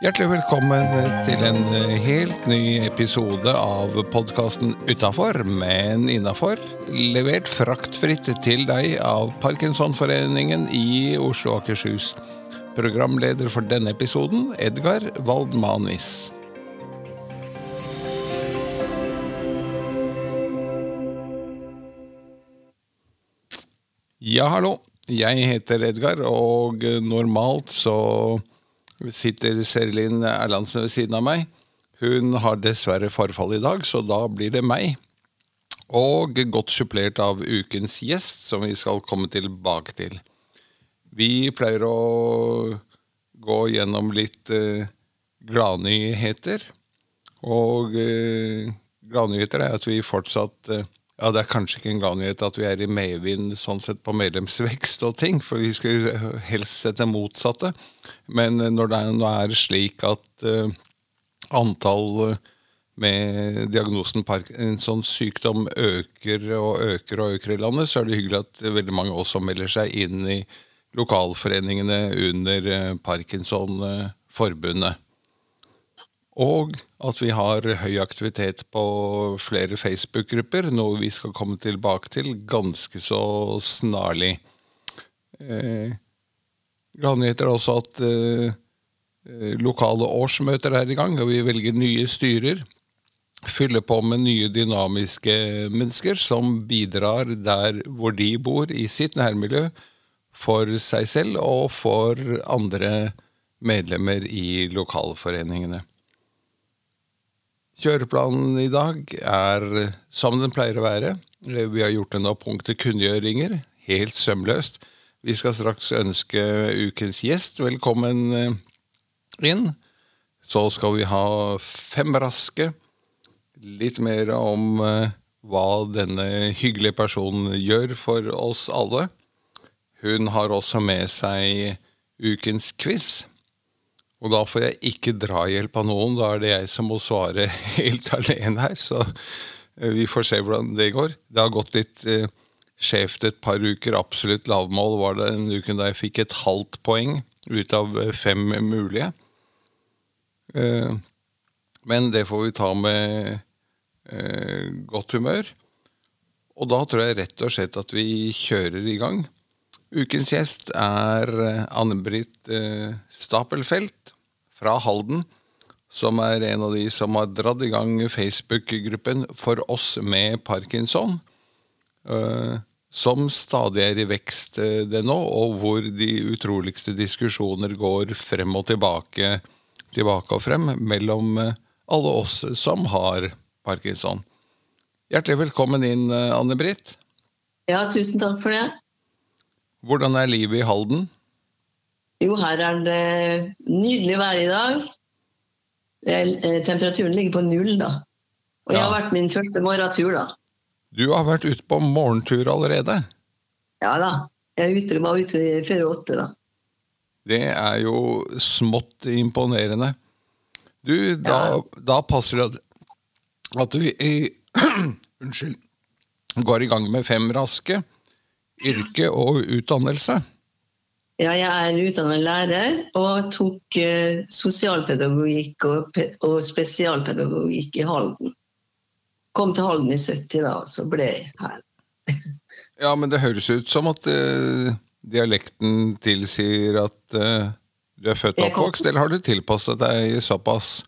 Hjertelig velkommen til en helt ny episode av podkasten Utafor, men innafor. Levert fraktfritt til deg av Parkinsonforeningen i Oslo og Akershus. Programleder for denne episoden, Edgar Waldmanis. Ja, hallo. Jeg heter Edgar, og normalt så sitter Serlin Erlandsen ved siden av meg. Hun har dessverre forfall i dag, så da blir det meg. Og godt supplert av ukens gjest, som vi skal komme tilbake til. Vi pleier å gå gjennom litt eh, gladnyheter. Og eh, gladnyheter er at vi fortsatt uh, ja, Det er kanskje ikke en et at vi er i medvind sånn sett på medlemsvekst og ting, for vi skulle helst sett det motsatte. Men når det nå er slik at uh, antall med diagnosen Parkinsons sykdom øker og øker og øker i landet, så er det hyggelig at veldig mange også melder seg inn i lokalforeningene under Parkinsonforbundet. Og at vi har høy aktivitet på flere Facebook-grupper, noe vi skal komme tilbake til ganske så snarlig. Eh, Gladnyheter er også at eh, lokale årsmøter er i gang, og vi velger nye styrer. Fyller på med nye dynamiske mennesker som bidrar der hvor de bor, i sitt nærmiljø, for seg selv og for andre medlemmer i lokalforeningene. Kjøreplanen i dag er som den pleier å være. Vi har gjort en opppunkt til kunngjøringer, helt sømløst. Vi skal straks ønske ukens gjest velkommen inn. Så skal vi ha fem raske. Litt mer om hva denne hyggelige personen gjør for oss alle. Hun har også med seg ukens quiz. Og da får jeg ikke drahjelp av noen, da er det jeg som må svare helt alene her. Så vi får se hvordan det går. Det har gått litt eh, skjevt et par uker. Absolutt lavmål var det en uke da jeg fikk et halvt poeng ut av fem mulige. Eh, men det får vi ta med eh, godt humør. Og da tror jeg rett og slett at vi kjører i gang. Ukens gjest er Anne-Britt Stapelfelt fra Halden, som er en av de som har dratt i gang Facebook-gruppen For oss med parkinson, som stadig er i vekst det nå, og hvor de utroligste diskusjoner går frem og tilbake, tilbake og frem mellom alle oss som har parkinson. Hjertelig velkommen inn, Anne-Britt. Ja, tusen takk for det. Hvordan er livet i Halden? Jo, her er det nydelig vær i dag. Er, temperaturen ligger på null, da. Og jeg har vært min første morgentur, da. Du har vært ute på morgentur allerede? Ja da. Jeg ute, var ute før åtte, da. Det er jo smått imponerende. Du, da, ja. da passer det at du Unnskyld. Går i gang med fem raske. Yrke og utdannelse. Ja, jeg er utdannet lærer og tok uh, sosialpedagogikk og, og, spesialpedagogikk i Halden. Kom til Halden i 70, da, og så ble jeg her. ja, men det høres ut som at uh, dialekten tilsier at uh, du er født og oppvokst, eller har du tilpasset deg såpass?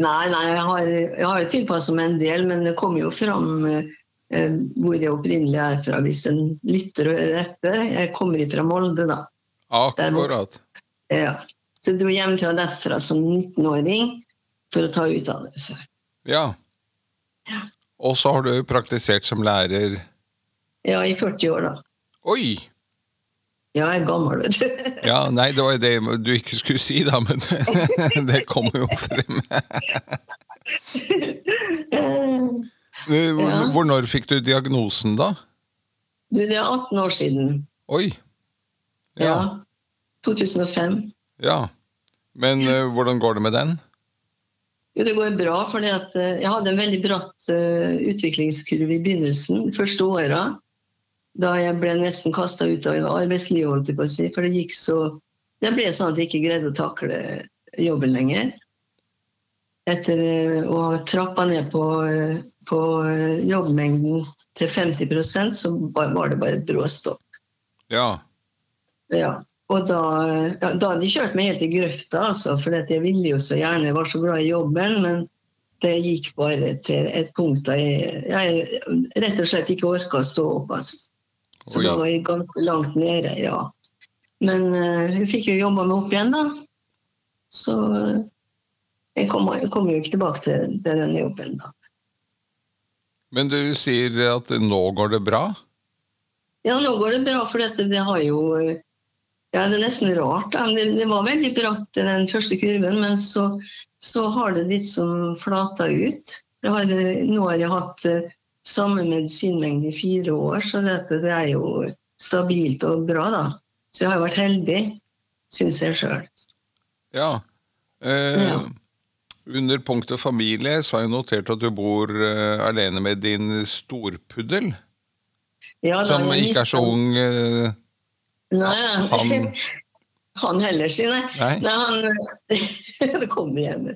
Nei, nei, jeg har, jeg har jo tilpasset meg en del, men det kom jo fram hvor jeg opprinnelig er fra, hvis en lytter og hører etter. Jeg kommer fra Molde, da. Akkurat. Ja. Så jeg dro hjemmefra derfra som 19-åring for å ta utdannelse. Ja. ja. Og så har du praktisert som lærer Ja, i 40 år, da. Oi! Ja, jeg er gammel, vet du. ja, Nei, det var det du ikke skulle si, da, men det kommer jo frem. Hvor når fikk du diagnosen, da? Du, Det er 18 år siden. Oi. Ja. 2005. Ja. Men uh, hvordan går det med den? Jo, det går bra. For uh, jeg hadde en veldig bratt uh, utviklingskurve i begynnelsen, de første åra. Da jeg ble nesten kasta ut av arbeidslivet, jeg. For det gikk så Det ble sånn at jeg ikke greide å takle jobben lenger. Etter eh, å ha trappa ned på, eh, på eh, jobbmengden til 50% så var det bare bråstopp. Ja. Ja. Og da, ja, da hadde de kjørt meg helt i grøfta, altså, for jeg ville jo så gjerne, jeg var så glad i jobben, men det gikk bare til et punkt da jeg, jeg rett og slett ikke orka å stå opp. Altså. Så Oi. da var jeg ganske langt nede, ja. Men uh, hun fikk jo jobba meg opp igjen, da. Så jeg kommer, jeg kommer jo ikke tilbake til, til den jobben, da. Men du sier at nå går det bra? Ja, nå går det bra, for dette, det har jo Ja, det er nesten rart. Det, det var veldig bratt i den første kurven, men så, så har det litt sånn flata ut. Har, nå har jeg hatt eh, samme medisinmengde i fire år, så dette, det er jo stabilt og bra, da. Så jeg har vært heldig, syns jeg sjøl. Ja. Eh, Ja. Under punktet familie så har jeg notert at du bor uh, alene med din storpuddel, Ja, som er ikke er så ung. Uh, Nei, Han- han heller, jeg. nei? Nei, han, det kommer igjen.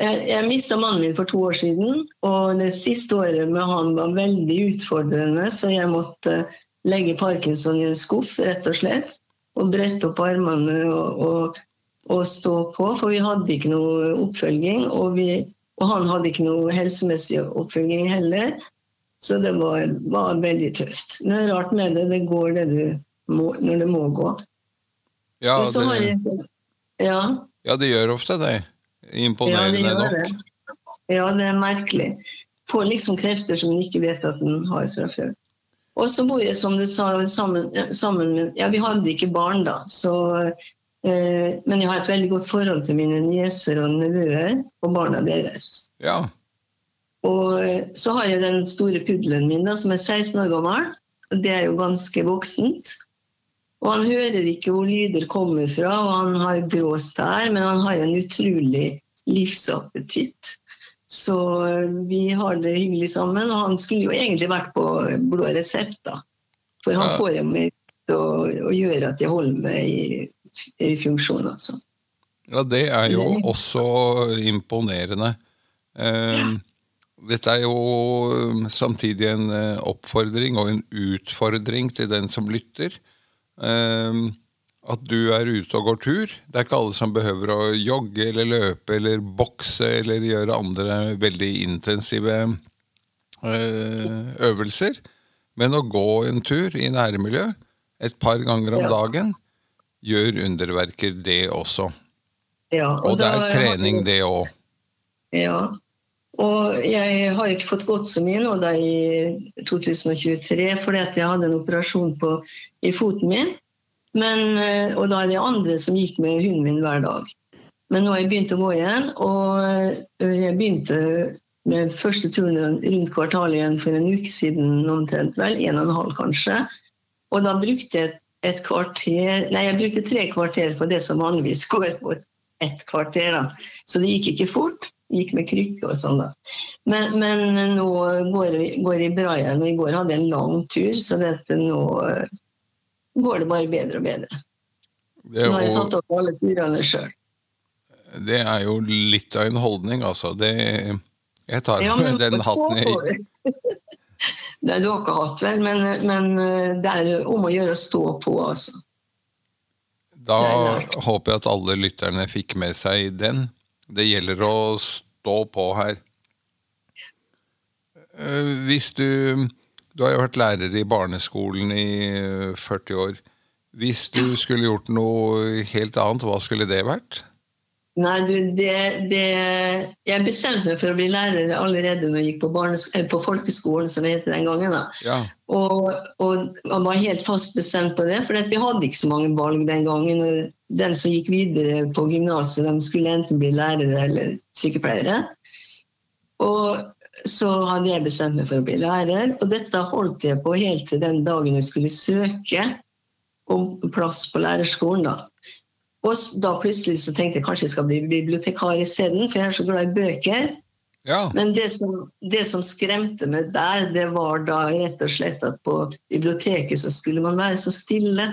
Jeg, jeg mista mannen min for to år siden, og det siste året med han var veldig utfordrende, så jeg måtte legge parkinson i en skuff, rett og slett, og brette opp armene og, og, og stå på, for vi hadde ikke noe oppfølging, og, vi, og han hadde ikke noe helsemessig oppfølging heller. Så det var, var veldig tøft. Men det er rart med det, det går det du må, når det må gå. Ja, det, jeg, ja, ja, det gjør ofte det. Imponerende gjør nok. det. Ja, det er merkelig. Får liksom krefter som en ikke vet at en har fra før. Og så bor jeg, som du sa, sammen, sammen med Ja, vi hadde ikke barn da, så Men jeg har et veldig godt forhold til mine nieser og nevøer og barna deres. Ja. Og eh, så har jeg den store puddelen min, da, som er 16 år gammel. Det er jo ganske voksent. Og han hører ikke hvor lyder kommer fra, og han har grå stær, men han har en utrolig livsappetitt. Så eh, vi har det hyggelig sammen, og han skulle jo egentlig vært på blå resept, da. For han får jo meg til å, å gjøre at jeg holder meg i funksjon, altså. ja, det er jo også imponerende. Eh, Dette er jo um, samtidig en eh, oppfordring og en utfordring til den som lytter. Eh, At du er ute og går tur. Det er ikke alle som behøver å jogge eller løpe eller bokse eller gjøre andre veldig intensive eh, øvelser. Men å gå en tur i nærmiljø et par ganger om dagen gjør underverker, det også. Ja, Og det da er trening, det òg. Ja. Og jeg har ikke fått gått så mye nå da i 2023, fordi at jeg hadde en operasjon på, i foten min. Men, eh, og da er det andre som gikk med hunden min hver dag. Men nå har jeg begynt å gå igjen, og eh, jeg begynte med første turen rundt kvartalet igjen for en uke siden omtrent, vel, en og en halv kanskje. Og da brukte jeg et kvarter, nei, jeg brukte tre kvarter på det som vanligvis går på ett kvarter. da. Så det gikk ikke fort. Det Gikk med krykke og sånn, da. Men, men nå går det, går det bra igjen. Og i går hadde jeg en lang tur, så dette nå eh, går det bare bedre og bedre. Det, Så nå har jeg tatt opp alle turene sjøl. det er jo litt av en holdning, altså. Det, jeg tar Ja, den hatten i Har ikke hatt, vel, men, men eh, det er om å gjøre å stå på, altså. Da er håper jeg at alle lytterne fikk med seg den. Det gjelder å stå på her. Eh, Hvis du Du har jo vært lærer i barneskolen i eh, 40 år. Hvis du skulle gjort noe helt annet, hva skulle det vært? Nei, du, det, det Jeg bestemte meg for å bli lærer allerede når jeg gikk på, eh, på folkeskolen, som det het den gangen. da. Ja, Og, og man var helt fast bestemt på det, for vi hadde ikke så mange valg den gangen. De som gikk videre på gymnaset, skulle enten bli lærere eller sykepleiere. Og så hadde jeg bestemt meg for å bli lærer, og dette holdt jeg på helt til den dagen jeg skulle søke om plass på lærerskolen. da. Og da plutselig så tenkte jeg kanskje jeg skal bli bibliotekar isteden, for jeg er så glad i bøker. ja. Men det som, det som skremte meg der, det var da rett og slett at på biblioteket så skulle man være så stille.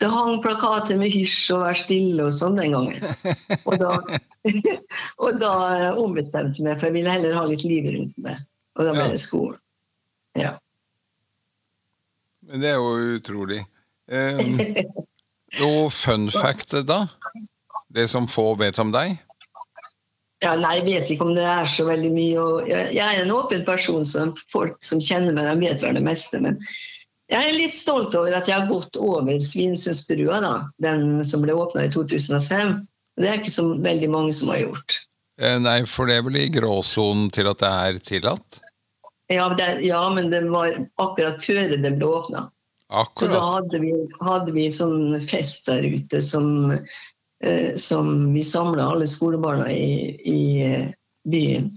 det hang plakater med 'hysj og vær stille' og sånn den gangen. Og da, og da ombestemte jeg meg, for jeg ville heller ha litt liv rundt meg. Og da ble det skolen. Ja. Men det er jo utrolig. Eh, noe fun fact, da? Det som få vet om deg? Ja, nei, jeg vet ikke om det er så veldig mye. Jeg, jeg er en åpen person, så folk som kjenner meg, de vet vel det meste. Men jeg er litt stolt over at jeg har gått over Svinesundsbrua, da, den som ble åpna i 2005. Det er ikke så veldig mange som har gjort. Eh, nei, for det er vel i gråsonen til at det er tillatt? Ja, det, ja men det var akkurat før det ble åpna. Så da hadde vi, hadde vi sånn fest der ute som, eh, som vi samla alle skolebarna i, i eh, byen.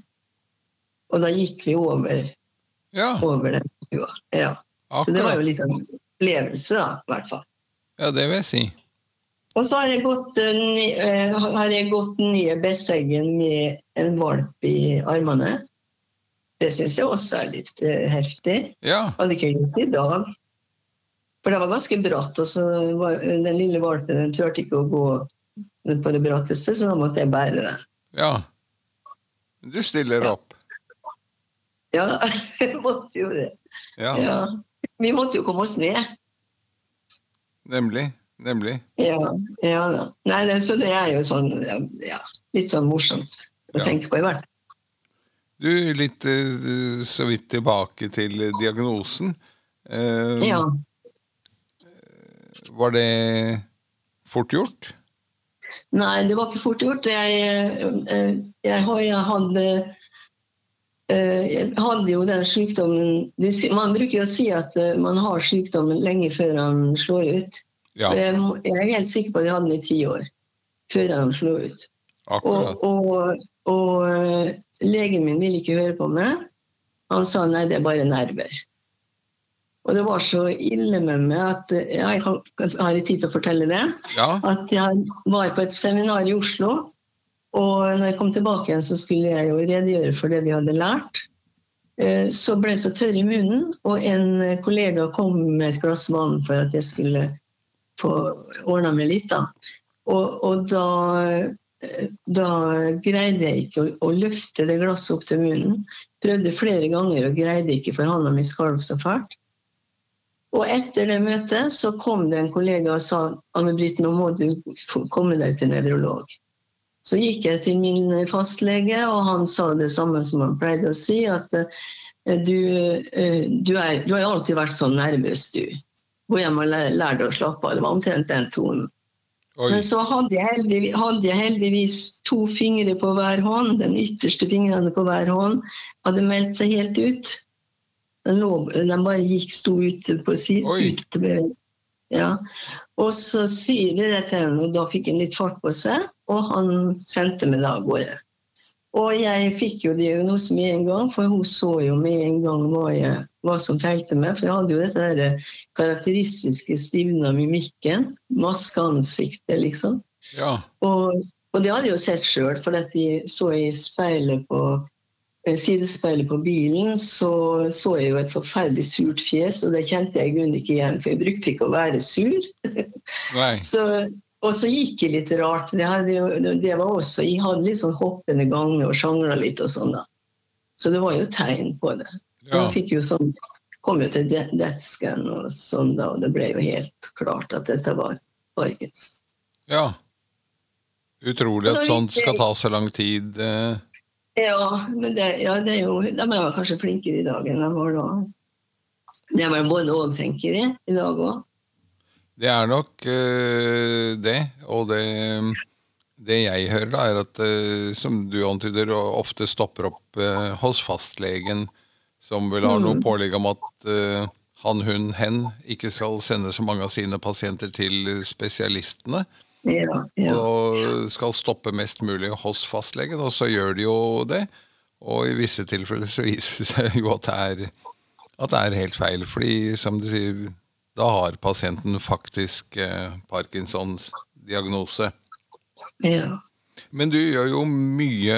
Og da gikk vi over, Ja, over den brua. Ja. Så det var jo litt av en opplevelse, da, i hvert fall. Ja, det vil jeg si. Og så har jeg gått, eh, eh, har jeg gått nye Besseggen med en valp i armene. Det syns jeg også er litt eh, heftig. Ja, Hadde ikke gjort det i dag. For det var ganske bratt, og så var den lille valpen den turte ikke å gå på det bratteste, så da måtte jeg bære den. ja. Du stiller opp. Ja, jeg måtte jo det. Ja, Ja. Vi måtte jo komme oss ned. nemlig. Nemlig. Ja, ja da. Nei, det, så det er jo sånn ja, litt sånn morsomt å Ja. tenke på i hvert fall. Du, litt eh, så vidt tilbake til diagnosen. Eh, Ja. Var det fort gjort? Nei, det var ikke fort gjort. Jeg, eh, jeg, jeg hadde eh, jeg hadde jo den sykdommen Man bruker jo å si at eh, man har sykdommen lenge før han slår ut. Ja, Jeg, er helt sikker på at jeg hadde den i ti år før han slo ut. Og, og, og legen min ville ikke høre på meg. Han sa nei, det er bare nerver. Og det var så ille med meg at jeg har, har jeg tid til å fortelle det Ja, at jeg var på et seminar i Oslo. Og når jeg kom tilbake igjen, så skulle jeg jo redegjøre for det vi hadde lært. Eh, Så ble jeg så tørr i munnen, og en kollega kom med et glass vann for at jeg skulle få ordna meg litt. da. Og, og da, da greide jeg ikke å, å løfte det glasset opp til munnen. Prøvde flere ganger og greide ikke, for handa mi skalv så fælt. Og etter det møtet så kom det en kollega og sa Anne-Britt, nå må du komme deg til nevrolog. Så gikk jeg til min fastlege, og han sa det samme som han pleide å si, at eh, du, eh, du, er, du har alltid vært sånn nervøs, du. Gå hjem og læ- lær deg å slappe av. Det var omtrent den tonen. oi. Men så hadde jeg, heldigvis, hadde jeg heldigvis to fingre på hver hånd. Den ytterste fingrene på hver hånd hadde meldt seg helt ut. Den, bare gikk, sto ute på siden. Ja. Og så sier de det til henne, og da fikk han litt fart på seg, og han sendte meg da av gårde. Og jeg fikk jo diagnose med en gang, for hun så jo med en gang hva, jeg, hva som feilte meg. For jeg hadde jo dette der karakteristiske stivna mimikken. Maskeansiktet, liksom. Ja, Og, og det hadde jeg jo sett sjøl, for dette de så i speilet på sidespeilet på bilen, så så jeg jo et forferdelig surt fjes, og det kjente jeg i grunnen ikke igjen, for jeg brukte ikke å være sur. Så, og så gikk jeg litt rart. Det, hadde det var også, Jeg hadde litt sånn hoppende ganger og sjangla litt og sånn. da. Så det var jo tegn på det. Ja, Jeg fikk jo sånn, kom jo til desken, og sånn da, og det ble jo helt klart at dette var Parkinson. ja. Utrolig at sånt skal ta så lang tid. eh. Ja, men det, ja, det er jo, de er vel kanskje flinkere i dag enn de var da. Det er vel både og, tenker jeg, i dag òg. Det er nok øh, det, og det, det jeg hører, da, er at øh, som du antyder, ofte stopper opp øh, hos fastlegen, som vil ha noe pålegg om at han, hun, hen ikke skal sende så mange av sine pasienter til spesialistene, Ja, ja. og skal stoppe mest mulig hos fastlegen, og så gjør de jo det. Og i visse tilfeller så viser det seg jo at det er, at det er helt feil, fordi som du sier, da har pasienten faktisk eh, Parkinsons diagnose. ja. Men du gjør jo mye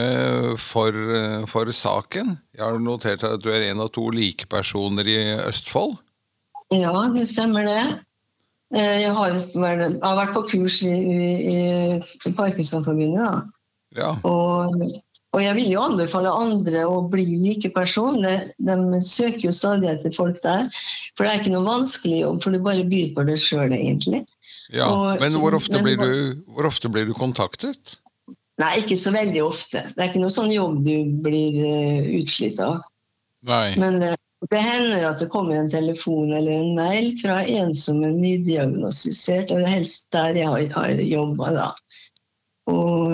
for, eh, for saken. Jeg har notert at du er en av to likepersoner i Østfold. ja, det stemmer det. Eh, Jeg har, jeg har vært på kurs i, i, i Parkinsonforbundet, da. Ja. Og, og jeg vil jo anbefale andre å bli like person. De, søker jo stadig etter folk der. For det er ikke noe vanskelig jobb, for du bare byr på det sjøl, egentlig. ja. Og- Men hvor ofte, men- blir du, hvor ofte blir du kontaktet? Nei, ikke så veldig ofte. Det er ikke noe sånn jobb du blir uh, utslitt av. Nei. Men eh, det hender at det kommer en telefon eller en mail fra en som er nydiagnostisert, og det er helst der jeg har, har jobba, da. Og,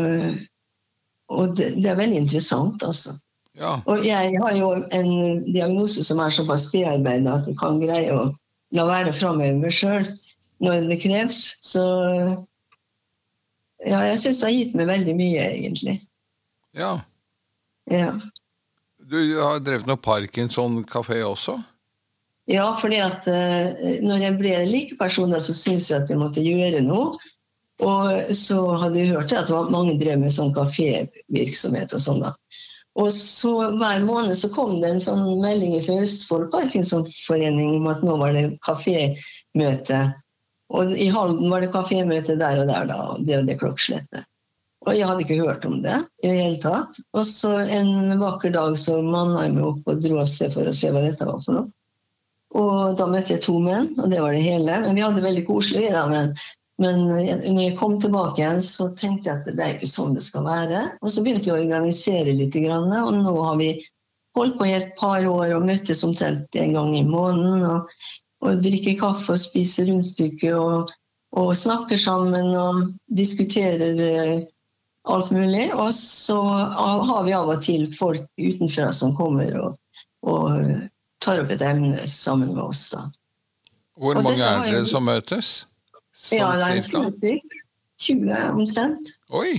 og det, det er veldig interessant, altså. Ja. Og jeg har jo en diagnose som er såpass bearbeida at jeg kan greie å la være å framheve meg sjøl når det kreves. Så ja, jeg syns det har gitt meg veldig mye, egentlig. ja. Ja. Du har drevet noe Parkinson-kafé også? Ja, fordi at uh, når jeg ble likeperson, så syntes jeg at jeg måtte gjøre noe. Og så hadde jeg hørt at det var mange drev med sånn kafévirksomhet og sånn. da. Og så hver måned så kom det en sånn melding fra Østfold Parkinsonforening om at nå var det kafémøte. Og i Halden var det kafémøte der og der, da, og det og det klokkeslettet. Og jeg hadde ikke hørt om det i det hele tatt. Og så en vakker dag så manna jeg meg opp og dro av sted for å se hva dette var for noe. Og da møtte jeg to menn, og det var det hele. Men vi hadde det veldig koselig. da, Men, men når jeg kom tilbake igjen, så tenkte jeg at det er ikke sånn det skal være. Og så begynte jeg å organisere litt, og nå har vi holdt på i et par år og møttes omtrent en gang i måneden. Og, og drikker kaffe og spiser rundstykke og, og snakker sammen og diskuterer eh, alt mulig. Og så har vi av og til folk utenfra som kommer og, og tar opp et emne sammen med oss. da. Hvor Og mange er dere som møtes? Ja, Sånn det er cirka? 20 stykk. 20 omtrent. Oi!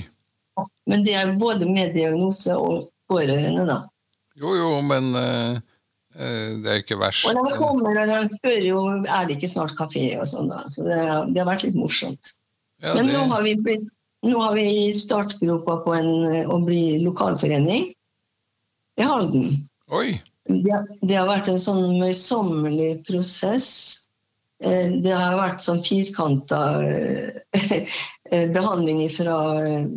Men det er både med diagnose og pårørende, da. Jo, jo, men eh, det er ikke verst. Og de kommer og de spør jo er det ikke snart kafé og sånn. da. Så det, det har vært litt morsomt. Ja, Men det, nå har vi blitt nå har vi startgropa på en, å bli lokalforening i Halden. Oi! Det, det har vært en sånn møysommelig prosess. Eh, Det har vært sånn firkanta eh, behandling fra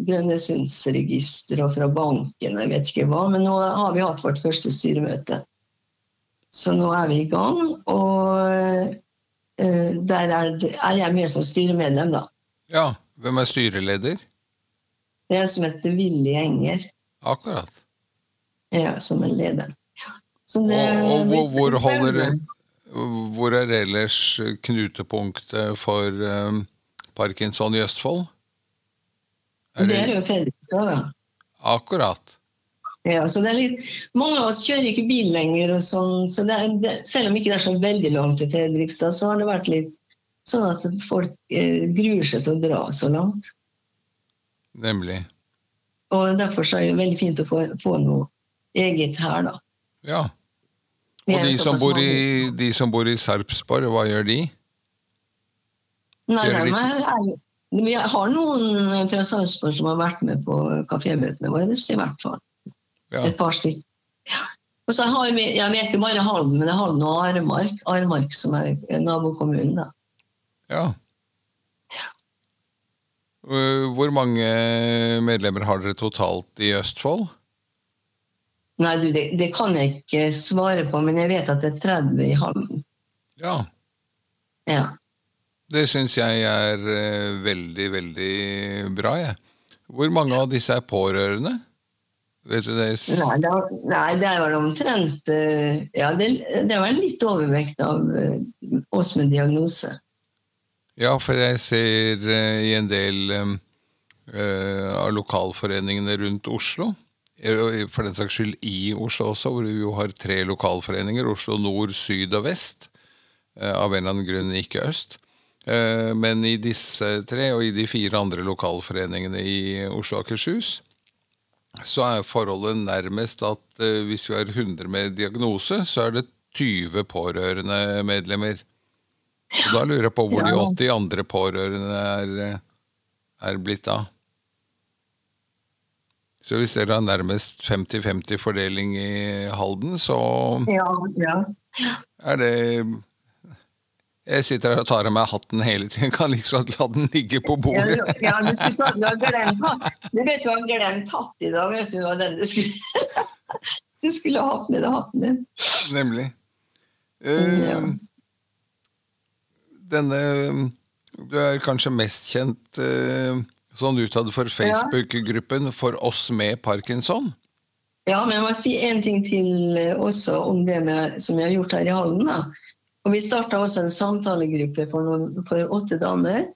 Brønnøysundsregisteret og fra banken, og jeg vet ikke hva. Men nå har vi hatt vårt første styremøte. Så nå er vi i gang. Og eh, der er, er jeg med som styremedlem, da. Ja, hvem er styreleder? Det er en som heter Willy Enger, Akkurat. ja, som er lederen. Ja. Og, og hvor, hvor holder. Hvor er ellers knutepunktet for um, Parkinson i Østfold? Er Det er jo Fredrikstad, da. akkurat? Ja, så det er litt, mange av oss kjører ikke bil lenger, og sånn, så det er, det, selv om ikke det er så veldig langt til Fredrikstad, så har det vært litt sånn at folk eh, gruer seg til å dra så langt. Nemlig. Og derfor så er det jo veldig fint å få, få noe eget her, da. Ja. Og de som, bor i, de som bor i Sarpsborg, hva gjør de? Nei, gjør nei, litt- er, vi har noen fra Sarpsborg som har vært med på kafémøtene våre, i hvert fall. Ja. Et par stykker. Ja. Og så har vi, jeg er ikke bare Halden, men det er Halden og Aremark, Aremark som er nabokommunen. da. Ja. ja. Hvor mange medlemmer har dere totalt i Østfold? Nei, du, det, det kan jeg ikke svare på, men jeg vet at det er 30 i Halden. Ja. Ja. Det syns jeg er eh, veldig, veldig bra, jeg. Hvor mange av disse er pårørende? Vet du det? Nei, det er, nei, det er vel omtrent eh, Ja, det, det er vel litt overvekt av eh, oss med diagnose. Ja, for jeg ser eh, i en del eh, eh, av lokalforeningene rundt Oslo, for den saks skyld i Oslo også, hvor vi jo har tre lokalforeninger, Oslo nord, syd og vest, av en eller annen grunn ikke øst. Men i disse tre og i de fire andre lokalforeningene i Oslo og Akershus, så er forholdet nærmest at hvis vi har 100 med diagnose, så er det 20 pårørende medlemmer. Og da lurer jeg på hvor de 80 andre pårørende er, er blitt av. Så hvis dere har nærmest 50-50 fordeling i Halden, så Ja, ja. er det Jeg sitter her og tar av meg hatten hele tiden. Kan liksom la den ligge på bordet. ja, du, har glemt hatt. Du vet du har glemt hatt i dag, vet du hva den du skulle Du skulle ha hatt med deg hatten din. Nemlig. Uh, Ja. Denne Du er kanskje mest kjent uh, sånn utad for Facebook-gruppen For oss med parkinson? Ja, men jeg må si en ting til eh, også om det med, som jeg har gjort her i Hallen. Da. Og vi starta også en samtalegruppe for, noen, for åtte damer.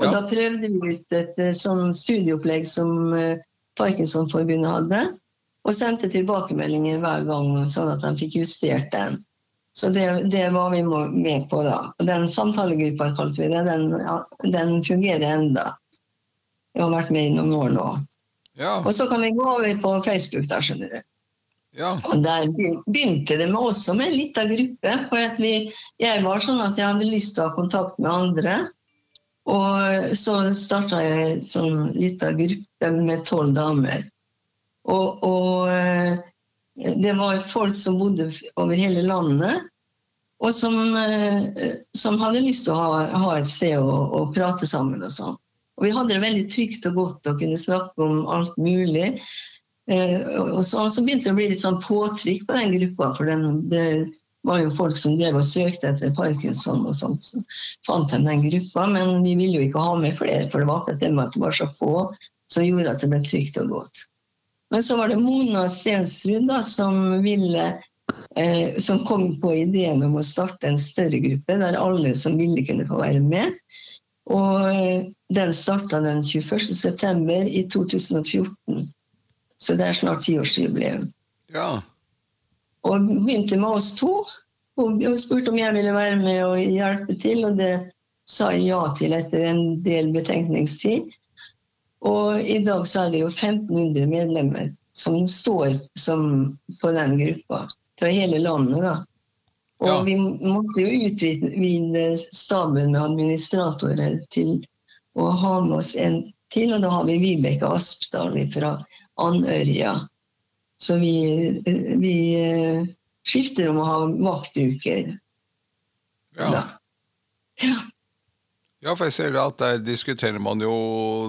Og Ja. da prøvde vi ut et eh, sånn studieopplegg som eh, Parkinsonforbundet hadde. Og sendte tilbakemeldinger hver gang, sånn at de fikk justert den. Så det, det var vi med på da. Den samtalegruppa, kalte vi det, den, den fungerer enda. Jeg har vært med i noen år nå. Ja. Og så kan vi gå over på Facebook, da, skjønner du. ja. Og der begynte det med også med en liten gruppe. For vi, jeg var sånn at jeg hadde lyst til å ha kontakt med andre. Og så starta jeg sånn liten gruppe med tolv damer. Og, og eh, det var folk som bodde over hele landet. Og som, eh, som hadde lyst til å ha, ha et sted å, å prate sammen og sånn. Og vi hadde det veldig trygt og godt og kunne snakke om alt mulig. Eh, og så, så begynte det å bli litt sånn påtrykk på den gruppa, for den, det var jo folk som drev og søkte etter parkinson og sånt. Så fant de den gruppa, men vi ville jo ikke ha med flere, for det var akkurat det med at det var så få som gjorde at det ble trygt og godt. Men så var det Mona Stensrud da, som ville eh, som kom på ideen om å starte en større gruppe der alle som ville kunne få være med. Og eh, den starta den 21.9. i 2014. Så det er snart tiårsjubileum. ja. Og begynte med oss to. Hun spurte om jeg ville være med og hjelpe til, og det sa jeg ja til etter en del betenkningstid. Og i dag så er det jo 1500 medlemmer som står som på den gruppa. Fra hele landet, da. Og Ja. vi måtte jo utvide staben med administratorer til å ha med oss en til, og da har vi Vibeke Aspdal fra Andørja. Så vi, vi eh, skifter om å ha vaktuker. ja. Da. Ja. Ja, for jeg ser at der diskuterer man jo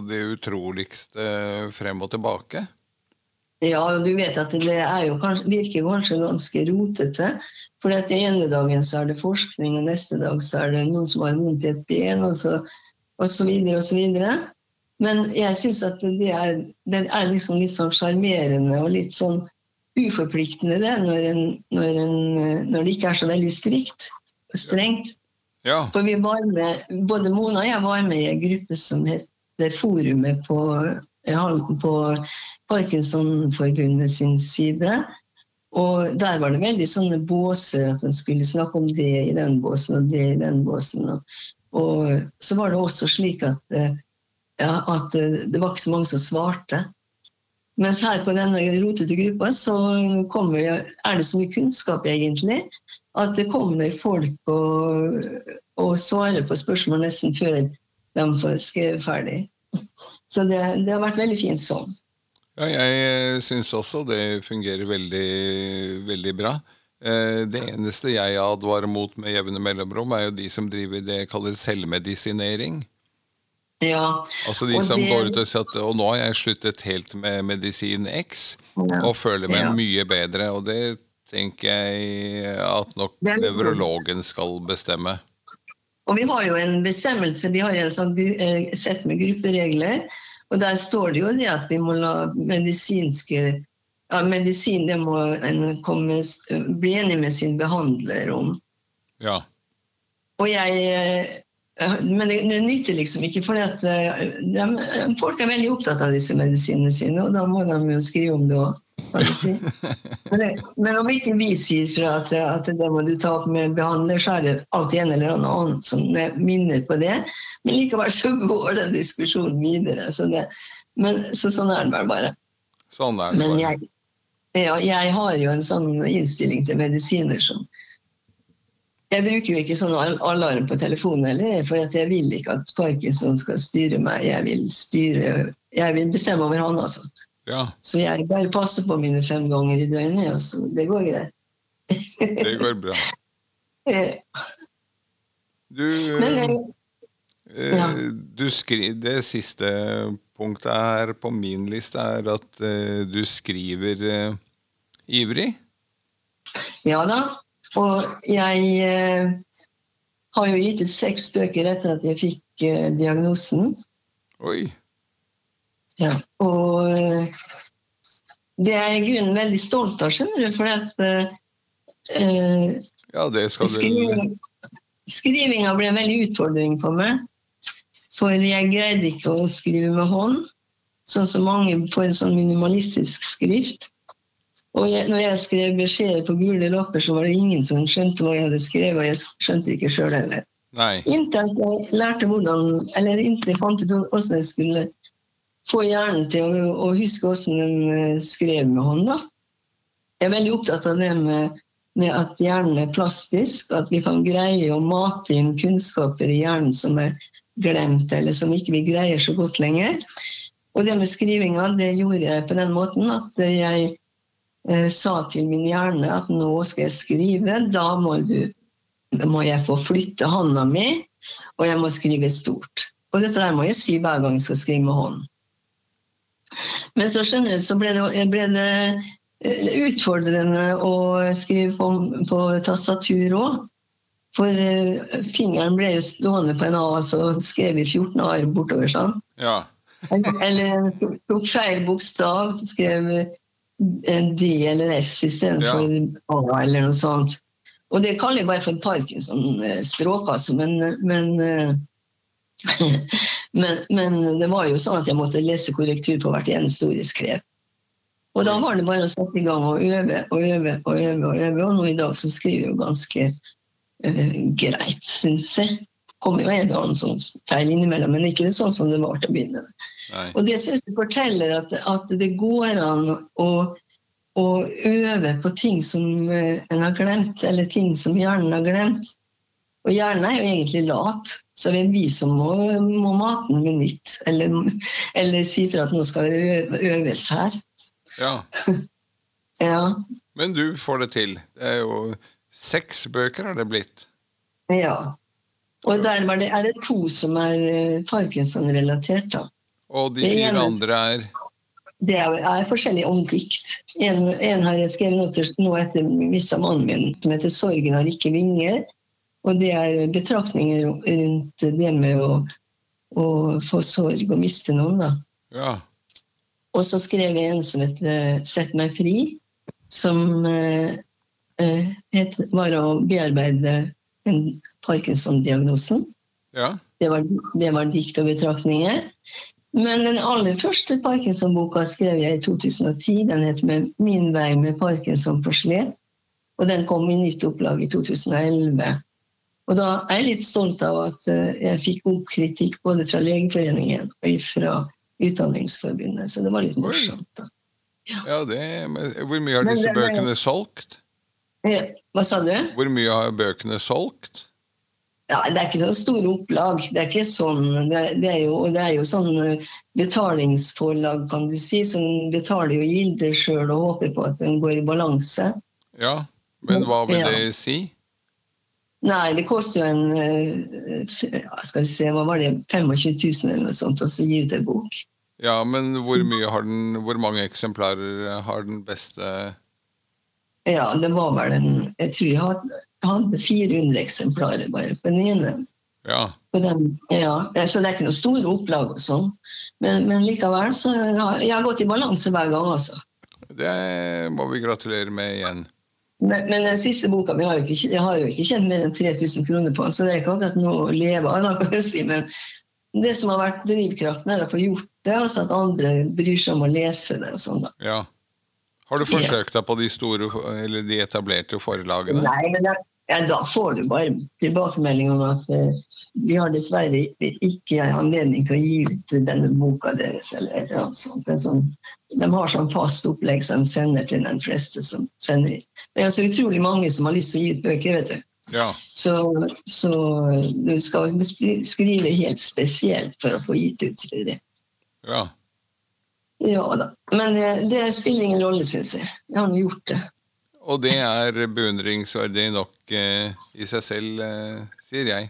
det utroligste frem og tilbake. ja, og du vet at det kanskje, virker kanskje ganske rotete. For den ene dagen så er det forskning, og neste dag så er det noen som har vondt i et ben, og så, og så videre og så videre. Men jeg syns at det er, det er liksom litt sånn sjarmerende og litt sånn uforpliktende det, når, en, når, en, når det ikke er så veldig strikt og strengt. Ja, For vi var med, både Mona og jeg var med i en gruppe som heter Forumet på, på Parkinsonforbundet sin side. Og der var det veldig sånne båser, at en skulle snakke om det i den båsen og det i den båsen. Og, og så var det også slik at, eh, ja, at eh, det var ikke så mange som svarte. Mens her på denne rotete gruppa så kommer, er det så mye kunnskap egentlig at det kommer folk og, og svarer på spørsmål nesten før de får skrevet ferdig. Så det, det har vært veldig fint sånn. ja jeg syns også det fungerer veldig, veldig bra. Eh, Det eneste jeg advarer mot med jevne mellomrom, er jo de som driver det jeg kaller selvmedisinering. Ja, Altså de Og som det- går ut og sier at og nå har jeg sluttet helt med medisin X Ja. og føler meg Ja. mye bedre. Og det tenker jeg at nok nevrologen skal bestemme. Og vi har jo en bestemmelse, vi har jo en sånn eh, sett med grupperegler. Og der står det jo det at vi må la medisinske ja, Medisin det må en komme, bli enig med sin behandler om. Ja. Og jeg eh, Men det, det nytter liksom ikke, for folk er veldig opptatt av disse medisinene sine, og da må de jo skrive om det òg. Si. Men, det- men om ikke vi sier fra at, at det må du ta opp med behandler, så er det alltid en eller annen som minner på det. Men likevel så går den diskusjonen videre. Så, det, men, så sånn er det vel bare. Sånn er det Men bare. jeg, ja, jeg har jo en sånn innstilling til medisiner som Jeg bruker jo ikke sånn alarm på telefonen heller, for jeg vil ikke at Parkinson skal styre meg. Jeg vil, styre, jeg vil bestemme over han, altså. Ja, Så jeg bare passer på mine fem ganger i døgnet, og så det går greit. det går bra. Du, Men eh, ja. du skriver Det siste punktet her på min liste er at eh, du skriver eh, ivrig. ja da. Og jeg eh, har jo gitt ut seks bøker etter at jeg fikk eh, diagnosen. Oi. Ja. Og eh, det er jeg i grunnen veldig stolt av, skjønner du. For at eh, eh, Ja, det skal du skrivinga ble en veldig utfordring for meg. For jeg greide ikke å skrive med hånd, sånn som mange på en sånn minimalistisk skrift. Og jeg, når jeg skrev beskjeder på gule lapper, så var det ingen som skjønte hva jeg hadde skrevet. Og jeg skjønte ikke sjøl heller. Nei. Inntil jeg lærte hvordan, eller inntil jeg fant ut hvordan jeg skulle få hjernen til å, å huske hvordan den eh, skrev med hånda. Jeg er veldig opptatt av det med, med at hjernen er plastisk, at vi kan greie å mate inn kunnskaper i hjernen som er glemt, eller som ikke vi greier så godt lenger. Og det med skrivinga, det gjorde jeg på den måten at jeg eh, sa til min hjerne at nå skal jeg skrive, da må, du, må jeg få flytte hånda mi, og jeg må skrive stort. Og dette der må jeg si hver gang jeg skal skrive med hånden. Men så skjønner du, så ble det, ble det eh, utfordrende å skrive på, på tastatur òg. For eh, fingeren ble jo stående på en A, så skrev vi 14 A-er bortover. sånn. Ja. Eller tok feil bokstav, skrev en D eller S istedenfor ja. A eller noe sånt. Og det kaller jeg bare for Parkinson-språk, altså. Men, men, men, men, det var jo sånn at jeg måtte lese korrektur på hvert eneste ord jeg skrev. Og da var det bare å sette i gang og øve og øve og øve. Og øve, og nå i dag så skriver jeg jo ganske uh, greit, syns jeg. kommer jo en annen sånn feil innimellom, men ikke sånn som det var til å begynne med. Og det synes jeg forteller at, at det går an å, å, øve på ting som en har glemt, eller ting som hjernen har glemt. Og hjernen er jo egentlig lat, så det er vi som må, må mate den med nytt. Eller, eller si fra at nå skal det øves her. Ja. ja. Men du får det til. Det er jo seks bøker har det blitt. Ja. Og der det, er det to som er Parkinson-relatert, da. Og de fire andre er Det er, er forskjellig om dikt. En, en har jeg skrevet noe, noe etter mista mannen min, som heter 'Sorgen har ikke vinger'. Og det er betraktninger rundt det med å, å få sorg og miste noen, da. Ja. Og så skrev jeg en som heter 'Sett meg fri', som eh, het, var å bearbeide Parkinson-diagnosen. Ja. Det, var, det var dikt og betraktninger. Men den aller første Parkinson-boka skrev jeg i 2010. Den heter 'Min vei med Parkinson på slep'. Og den kom i nytt opplag i 2011. Og da er jeg litt stolt av at jeg fikk god kritikk både fra Legeforeningen og fra Utdanningsforbundet, så det var litt morsomt. da. Ja, ja det, Hvor mye har disse bøkene solgt? Hva sa du? Hvor mye har bøkene solgt? Ja, Det er ikke så store opplag. Det er ikke sånn, det, det, er, jo, det er jo sånn betalingsforlag, kan du si, som betaler jo gilder sjøl og håper på at den går i balanse. Ja, men hva vil det si? Nei, det koster jo en skal vi se, hva var det, 25 000 eller noe sånt å gi ut en bok. Ja, men hvor, mye har den, hvor mange eksemplarer har den beste Ja, det var vel en Jeg tror jeg hadde, hadde 400 eksemplarer bare på den ene. Ja. På den, ja. Så det er ikke noe store opplag og sånn. Men, men, likevel, så jeg har gått i balanse hver gang, altså. Det må vi gratulere med igjen. Men, men, den siste boka mi har jo ikke, jeg har jo ikke tjent mer enn 3000 kroner på den, så det er ikke akkurat noe å leve av. kan jeg si, Men det som har vært drivkraften, er å få gjort det, altså at andre bryr seg om å lese det. og sånn da. Ja. Har du forsøkt deg på de store, eller de etablerte forlagene? Nei, men da, ja, da får du bare tilbakemelding om at uh, vi har dessverre ikke anledning til å gi ut denne boka deres. eller annet sånt. Sånn, de har sånn fast opplegg som de sender til de fleste som sender inn. Det er så utrolig mange som har lyst til å gi ut bøker, vet du. Ja. Så, så, du skal skrive helt spesielt for å få gitt ut, tror jeg. Ja. Ja da. Men det, det spiller ingen rolle, syns jeg. Jeg har nå gjort det. Og det er beundringsverdig nok eh, i seg selv, eh, sier jeg.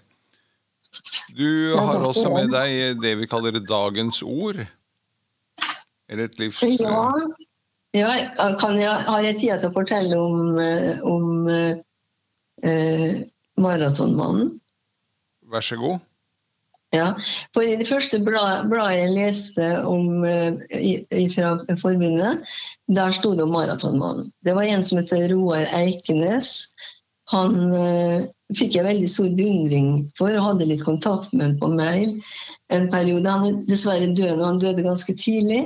Du har også med deg det vi kaller dagens ord. Eller et livs... Ja, ja kan jeg, har jeg tid til å fortelle om, eh, om eh, maratonmannen? Vær så god. Ja, for I det første bladet, jeg leste om, eh, fra forbundet, der sto det om maratonmannen. Det var en som heter Roar Eikenes. Han eh, fikk jeg veldig stor beundring for og hadde litt kontakt med ham på mail en periode. Han er dessverre død, og han døde ganske tidlig.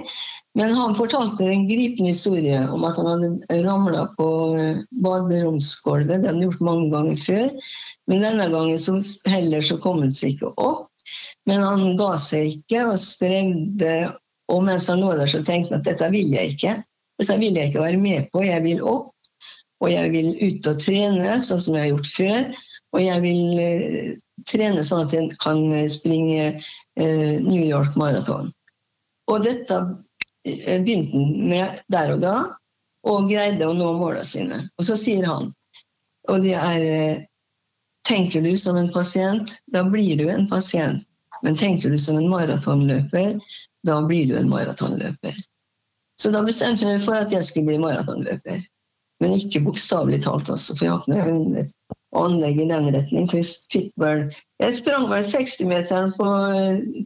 Men han fortalte en gripende historie om at han hadde ramla på eh, baderomsgulvet. Det hadde han gjort mange ganger før. Men denne gangen så heller så kom han seg ikke opp. Men han ga seg ikke og strevde. Og mens han lå der, så tenkte han at dette vil jeg ikke. Dette vil jeg ikke være med på. Jeg vil opp. Og jeg vil ut og trene, sånn som jeg har gjort før. Og jeg vil uh, trene sånn at jeg kan springe uh, New York Marathon. Og dette begynte han med der og da, og greide å nå målene sine. Og så sier han, og det er Tenker du som en pasient, da blir du en pasient. Men tenker du som en maratonløper, da blir du en maratonløper. Så da bestemte jeg meg for at jeg skulle bli maratonløper. Men ikke bokstavelig talt, altså, for jeg har ikke noe anlegg i den retning. For jeg fikk vel Jeg sprang vel 60-meteren på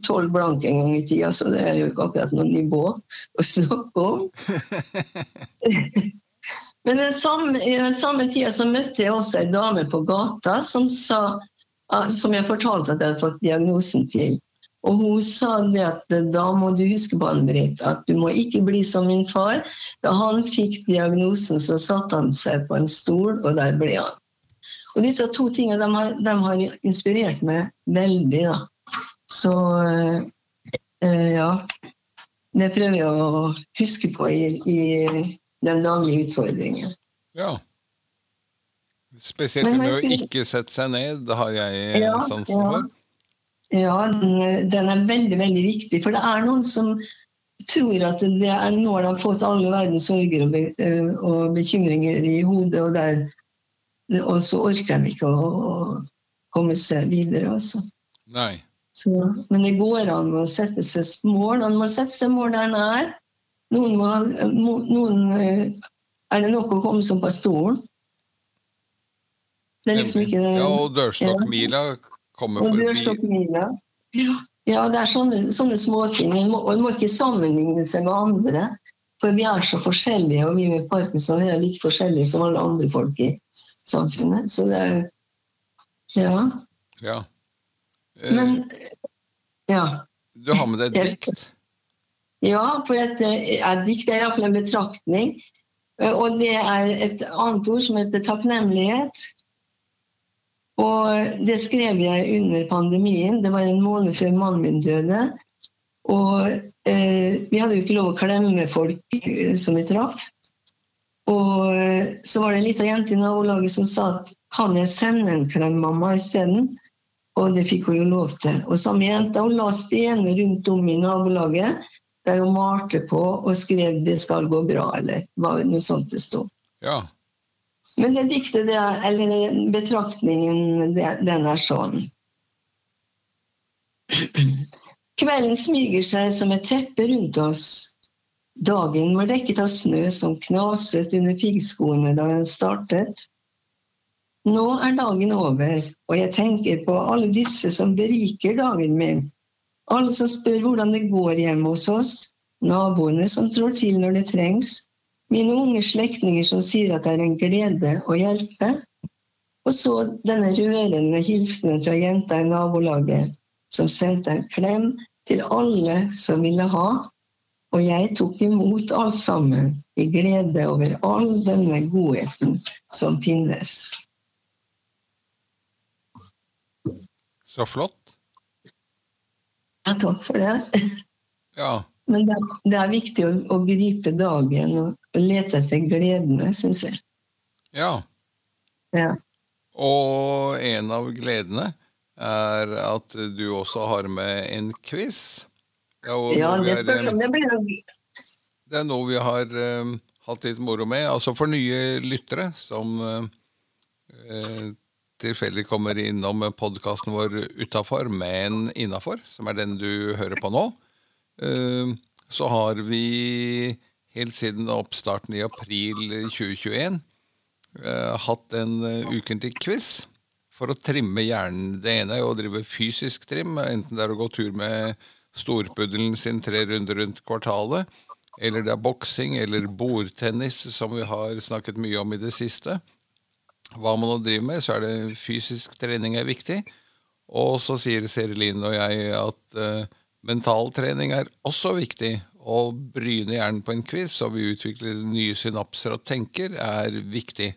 12 blank en gang i tida, så det er jo ikke akkurat noe nivå å snakke om. Men den samme, i den samme tida så møtte jeg også ei dame på gata som sa som jeg fortalte at jeg hadde fått diagnosen til. Og hun sa det at da må du huske på Anne-Britt, at du må ikke bli som min far. Da han fikk diagnosen, så satte han seg på en stol, og der ble han. Og disse to tingene de har, de har inspirert meg veldig, da. Så eh, ja. Det prøver jeg å huske på i, i den daglige utfordringen. Ja. Spesielt med å ikke sette seg ned, det har jeg ja, sansen for. Ja. Ja, den, den, er veldig, veldig viktig. For det er noen som tror at det er nå de har fått alle verdens sorger og, be, eh, og, bekymringer i hodet, og, der, og så orker de ikke å, å komme seg videre, altså. Nei. Så, men det går an å sette seg mål. Man må sette seg mål der en er. Noen, må, noen eh, er det nok å komme som på stolen. Det er liksom ikke. Ja, og dørstokkmila komme forbi ja. ja, det er sånne, sånne småting. Og må, må ikke sammenligne seg med andre. For vi er så forskjellige, og vi med Parkinson er like forskjellige som alle andre folk i samfunnet. Så det er Ja. ja. Eh, Men Ja. Du har med deg et dikt? Ja, for et, et eh, dikt er iallfall en betraktning. Eh, og det er et annet ord som heter takknemlighet. Og det skrev jeg under pandemien. Det var en måned før mannen min døde. Og eh, vi hadde jo ikke lov å klemme folk eh, som vi traff. Og eh, så var det en lita jente i nabolaget som sa at kan jeg sende en klem, mamma, isteden? Og det fikk hun jo lov til. Og samme jenta hun la stener rundt om i nabolaget der hun malte på og skrev 'det skal gå bra', eller noe sånt det sto. Ja. Men det diktet, det er, eller betraktningen, den er sånn. Kvelden smyger seg som et teppe rundt oss. Dagen var dekket av snø som knaset under piggskoene da den startet. Nå er dagen over, og jeg tenker på alle disse som beriker dagen min. Alle som spør hvordan det går hjemme hos oss, naboene som trår til når det trengs, mine unge slektninger som sier at det er en glede å hjelpe. Og så denne rørende hilsenen fra jenta i nabolaget som sendte en klem til alle som ville ha. Og jeg tok imot alt sammen i glede over all denne godheten som finnes. Så flott. Ja, takk for det. Ja. Men det, det er viktig å, å, gripe dagen og lete etter gledene, syns jeg. Ja. ja. Og en av gledene er at du også har med en quiz. Ja, ja det, er, det blir noe Det er noe vi har um, hatt litt moro med. Altså for nye lyttere som uh, tilfeldig kommer innom podkasten vår utafor, men innafor, som er den du hører på nå, uh, så har vi helt siden oppstarten i april 2021 eh, hatt en ukentlig quiz for å trimme hjernen. Det ene er å drive fysisk trim, enten det er å gå tur med storpuddelen sin tre runder rundt kvartalet, eller det er boksing eller bordtennis, som vi har snakket mye om i det siste. Hva man nå driver med, så er det fysisk trening er viktig. Og så sier Serilin og jeg at uh, mental trening er også viktig. Å bryne hjernen på en quiz så vi utvikler nye synapser og tenker, er viktig.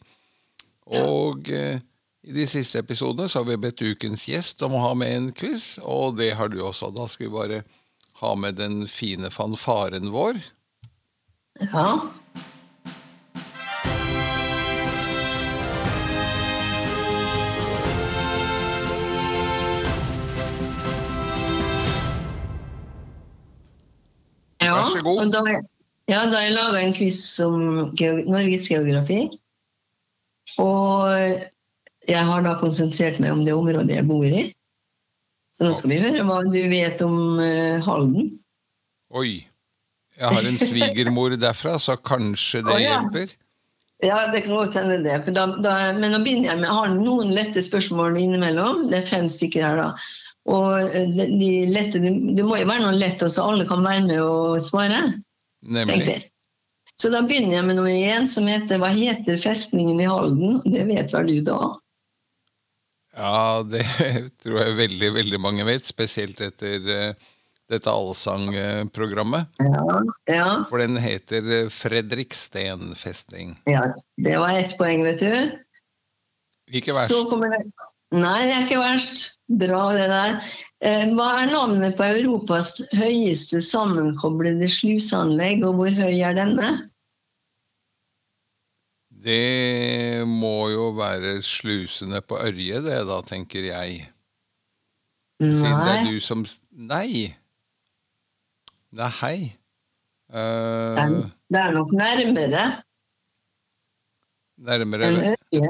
Og eh, i de siste episodene så har vi bedt ukens gjest om å ha med en quiz, og det har du også. Da skal vi bare ha med den fine fanfaren vår. Ja. Vær så god. Da, ja, da jeg laga en quiz om Norges geografi. Og jeg har da konsentrert meg om det området jeg bor i. Så nå skal vi høre hva du vet om uh, Halden. Oi. Jeg har en svigermor derfra, så kanskje det oh, ja. hjelper. Ja, det kan godt hende det. Da, da, men nå begynner jeg med Jeg har noen lette spørsmål innimellom. Det er fem stykker her, da. Og eh, de, lette, det, må jo være noe lett, så alle kan være med og svare. Nemlig. Så da begynner jeg med nummer én, som heter Hva heter festningen i Halden? Det vet vel du da? Ja, det tror jeg veldig, veldig mange vet, spesielt etter eh, dette allsangprogrammet. Ja. ja. For den heter eh, Fredriksten festning. ja. Det var ett poeng, vet du. Ikke Så kommer det Nei, det er ikke verst. Bra, det der. Eh, Hva er navnet på Europas høyeste sammenkoblede sluseanlegg, og hvor høy er denne? Det må jo være slusene på Ørje, det da, tenker jeg. Siden det er Nei, du som Nei! Nei, hei. er- det er nok nærmere nærmere enn? Ørje.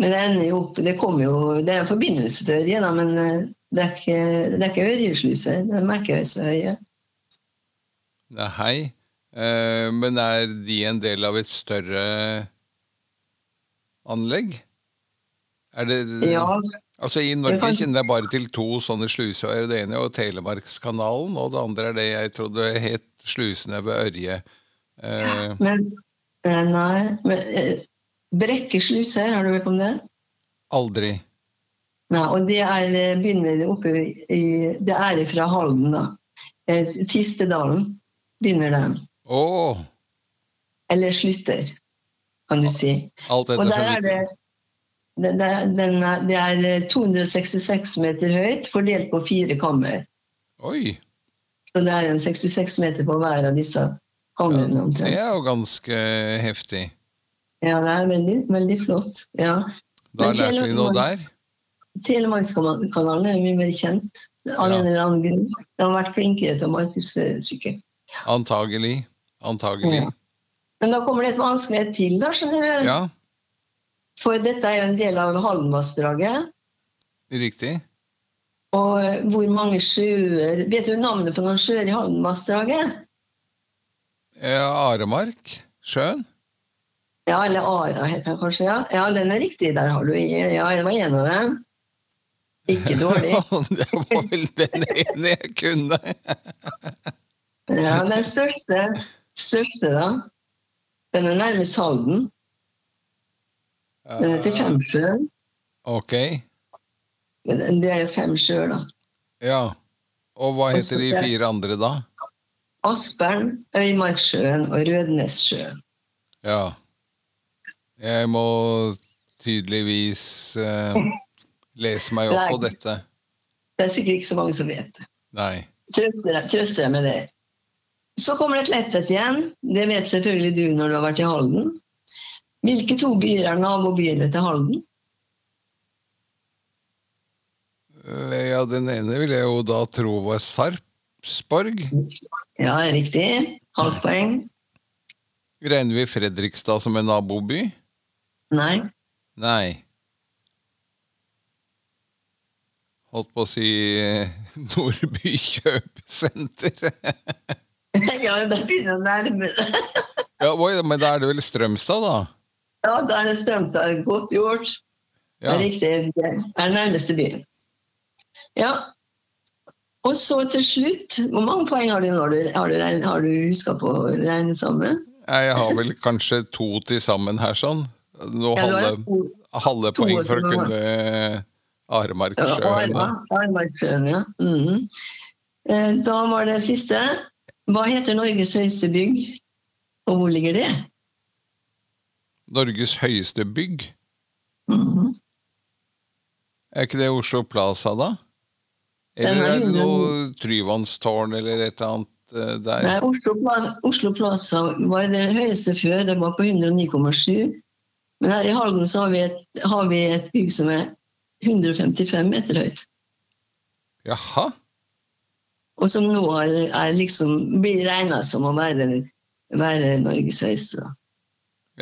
Men det ender jo Det jo Det er en forbindelse til Ørje, da, men eh, det er ikke, det er ikke Ørjesluser. De er ikke så høye. Nei, hei. Eh, men er de en del av et større anlegg? Er det Ja, Altså I Norge kan- kjenner jeg bare til to sånne sluseveier. Det ene er jo Telemarkskanalen, og det andre er det jeg trodde het slusene ved Ørje. Eh, men eh, Nei. Men, eh, her, har du hørt om det? aldri. Nei, og det er, eh, begynner oppe i Det er fra Halden, da. Eh, Tistedalen begynner den. Oh. Eller slutter, kan du si. alt Og der er det det, det, den er, det er 266 meter høyt, fordelt på fire kammer. Oi! Så det er en 66 meter på hver av disse Ja, det er jo ganske heftig. Ja, det er veldig, veldig flott. Ja. Da Men lærte noe der. Telemarkskanalen er mye mer kjent. Av Ja. en eller annen grunn. De har vært flinkere til å markedsføre sykkel. Antagelig. Antagelig. Ja. Men da kommer det et vanskelighet til, da, skjønner du. Ja, For dette er jo en del av Haldenvassdraget. riktig. Og eh, hvor mange sjøer Vet du navnet på noen sjøer i Haldenvassdraget? Ja, Aremark. Sjøen. Ja, eller Ara heter den kanskje. Ja, ja den er riktig. Der har du. Ja, det var en av dem. Ikke dårlig. det var vel den ene jeg kunne. Ja, Den største, største da, den er nærmest Halden. Den heter Femsjøen. Ok. Men Det er fem sjøer, da. Ja. Og hva heter de fire andre, da? Aspern, Øymarksjøen og Rødnessjøen. Ja. Jeg må tydeligvis eh, lese meg opp på dette. Det er sikkert ikke så mange som vet det. Nei. Trøster deg- trøster deg med det. Så kommer det et lettet igjen. Det vet selvfølgelig du når du har vært i Halden. Hvilke to byer er nabobyene til Halden? Eh, Ja, den ene vil jeg jo da tro var Sarpsborg. Ja, riktig. Halvt poeng. Regner vi Fredrikstad som en naboby? Nei. Nei. holdt på å si eh, Nordby kjøpesenter. ja, da begynner å nærme det. ja, oi, men da er det vel Strømstad, da? Ja, da er det Strømstad. Godt gjort. Det er riktig. Det er nærmeste byen. Ja. Og så til slutt Hvor mange poeng har du nå? Har du, har du, har du huska på å regne sammen? Jeg har vel kanskje to til sammen her, sånn. Nå Ja, halve, halve poeng for å kunne Aremarksjøen. Armarksjøen, ja. Eh, Da var det siste. Hva heter Norges høyeste bygg, og hvor ligger det? Norges høyeste bygg. Mhm. Er ikke det Oslo Plaza, da? Eller er er det noe Tryvannstårn eller et eller annet eh, der? Nei, Oslo, Oslo Plaza var det høyeste før, det var på 109,7. Men her i Halden så har vi, et, har vi et bygg som er 155 meter høyt. Jaha? Og som nå er, er liksom, blir regna som å være, være Norges høyeste. Da.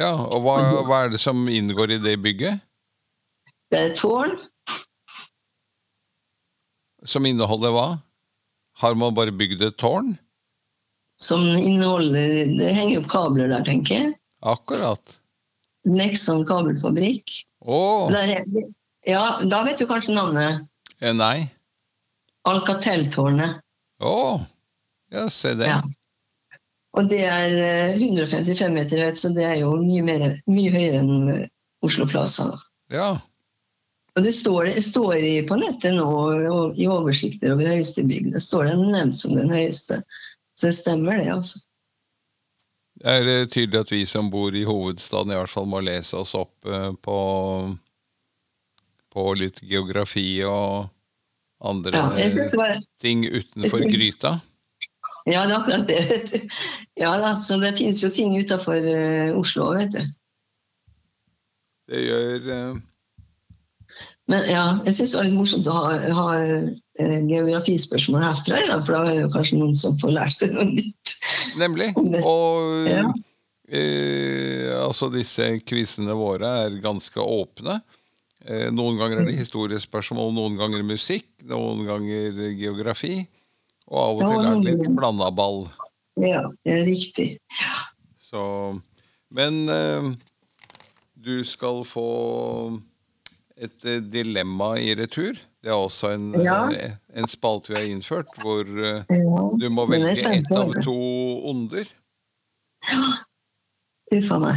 Ja, og hva, hva er det som inngår i det bygget? Det er et tårn. Som inneholder hva? Har man bare bygd et tårn? som inneholder Det henger opp kabler der, tenker jeg. Akkurat. Nexon kabelfabrikk. Oh. Der er, ja, da vet du kanskje navnet. eh, Nei. Alcatel-tårnet. Å! Ja, se det. Ja. Og det er eh, 155 meter høyt, så det er jo mye, mer, mye høyere enn eh, Oslo Plaza. Ja. Og det står, det står på nettet nå i oversikter over høyeste bygg. Det står den nevnt som den høyeste. Så det stemmer, det, altså. Det er eh, tydelig at vi som bor i hovedstaden i hvert fall må lese oss opp eh, på, på litt geografi og andre Ja, var, ting utenfor gryta. ja det er akkurat det. Ja da, så det finnes jo ting utafor Oslo òg, vet du. Det gjør uh... Men ja, jeg syns det var litt morsomt å ha, ha eh, geografispørsmål herfra, ja, for da er det jo kanskje noen som får lært seg noe nytt. Nemlig. Og Ja. eh, altså disse quizene våre er ganske åpne. Eh, noen ganger er det historiespørsmål, noen ganger musikk, noen ganger geografi. Og av og til er det litt blanda ball. Ja, det er riktig. Så, men eh, du skal få et eh, dilemma i retur. Det er også en, Ja. en spalte vi har innført, hvor eh, Ja, du må velge ett av to onder. Uff a meg.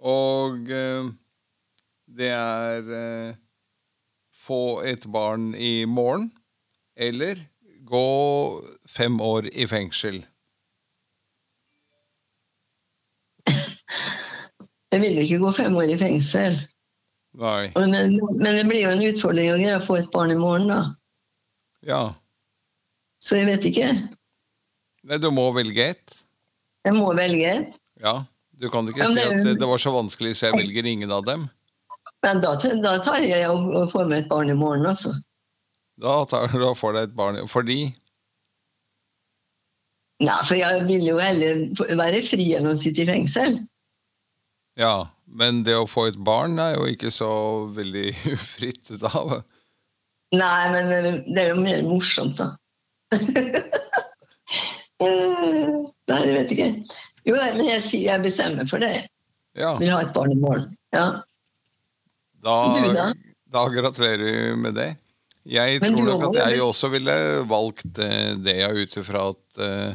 Og eh, det er få et barn i morgen, eller gå fem år i fengsel. Jeg vil jo ikke gå fem år i fengsel. Men, men det blir jo en utfordring å greie å få et barn i morgen, da. Ja. Så jeg vet ikke. Nei, du må velge ett. Jeg må velge. Ja. Du kan ikke si at det, var så vanskelig, så jeg velger ingen av dem. Men da, da tar jeg og får meg et barn i morgen, altså. Da, tar, du og får deg et barn Fordi Nei, for jeg vil jo heller være fri enn å sitte i fengsel. Ja, men det å få et barn er jo ikke så veldig ufritt da. Nei, men det er jo mer morsomt, da. Nei, jeg vet ikke. Jo, men jeg, jeg bestemmer for det. Ja, vil ha et barn i morgen. Ja. da, Du da? da gratulerer vi med det. Jeg Men tror nok at jeg også ville valgt eh, det, ut ifra at eh,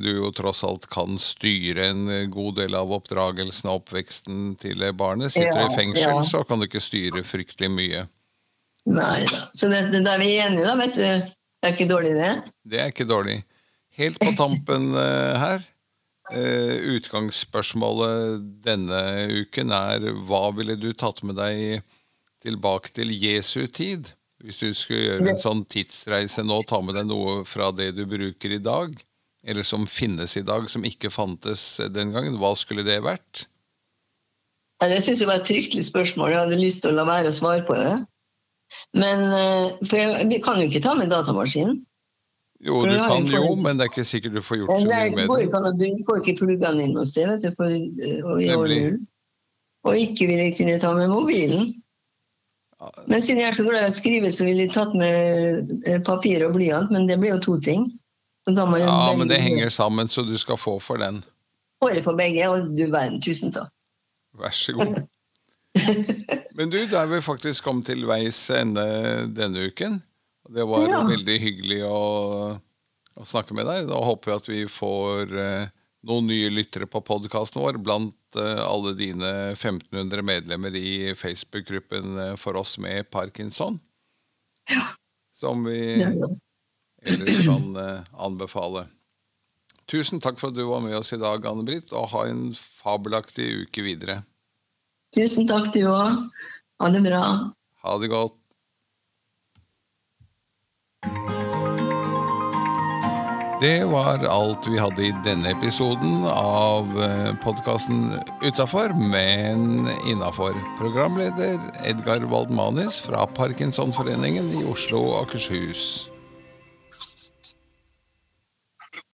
du jo tross alt kan styre en god del av oppdragelsen og oppveksten til barnet. Sitter du Ja, i fengsel, ja. så kan du ikke styre fryktelig mye. Nei da. Så det, det, da er vi enige, da, vet du. Det er ikke dårlig, det. Det er ikke dårlig. Helt på tampen eh, her. eh, utgangsspørsmålet denne uken er hva ville du tatt med deg tilbake til Jesu tid? Hvis du skulle gjøre en sånn tidsreise nå, ta med deg noe fra det du bruker i dag, eller som finnes i dag, som ikke fantes den gangen, hva skulle det vært? Ja, Det syns jeg var et fryktelig spørsmål. Jeg hadde lyst til å la være å svare på det. Men eh, For jeg, vi kan jo ikke ta med datamaskinen. Jo, du kan jo, men det er ikke sikkert du får gjort så mye med det. bruke, får ikke plugga den inn noe sted, vet du. For, eh, i og ikke vil jeg kunne ta med mobilen. Men siden jeg er så glad i å skrive, så ville jeg tatt med eh, papir og blyant, men det blir jo to ting. Ja, men det henger sammen, så du skal få for den. Får jeg for begge, og du verden, tusen takk. Vær så god. Men du, da er vi faktisk kommet til veis ende denne uken. Det var Ja. veldig hyggelig å, å snakke med deg. Da håper vi at vi får eh, noen nye lyttere på podkasten vår blant eh, alle dine 1500 medlemmer i Facebook-gruppen eh, for oss med parkinson. Ja. Som vi ja. Ellers kan eh, anbefale. Tusen takk for at du var med oss i dag, Anne-Britt, og ha en fabelaktig uke videre. Tusen takk, du òg. Ha det bra. Ha det godt. Det var alt vi hadde i denne episoden av podkasten Utafor, men innafor. Programleder Edgar Waldmanis fra Parkinsonforeningen i Oslo og Akershus.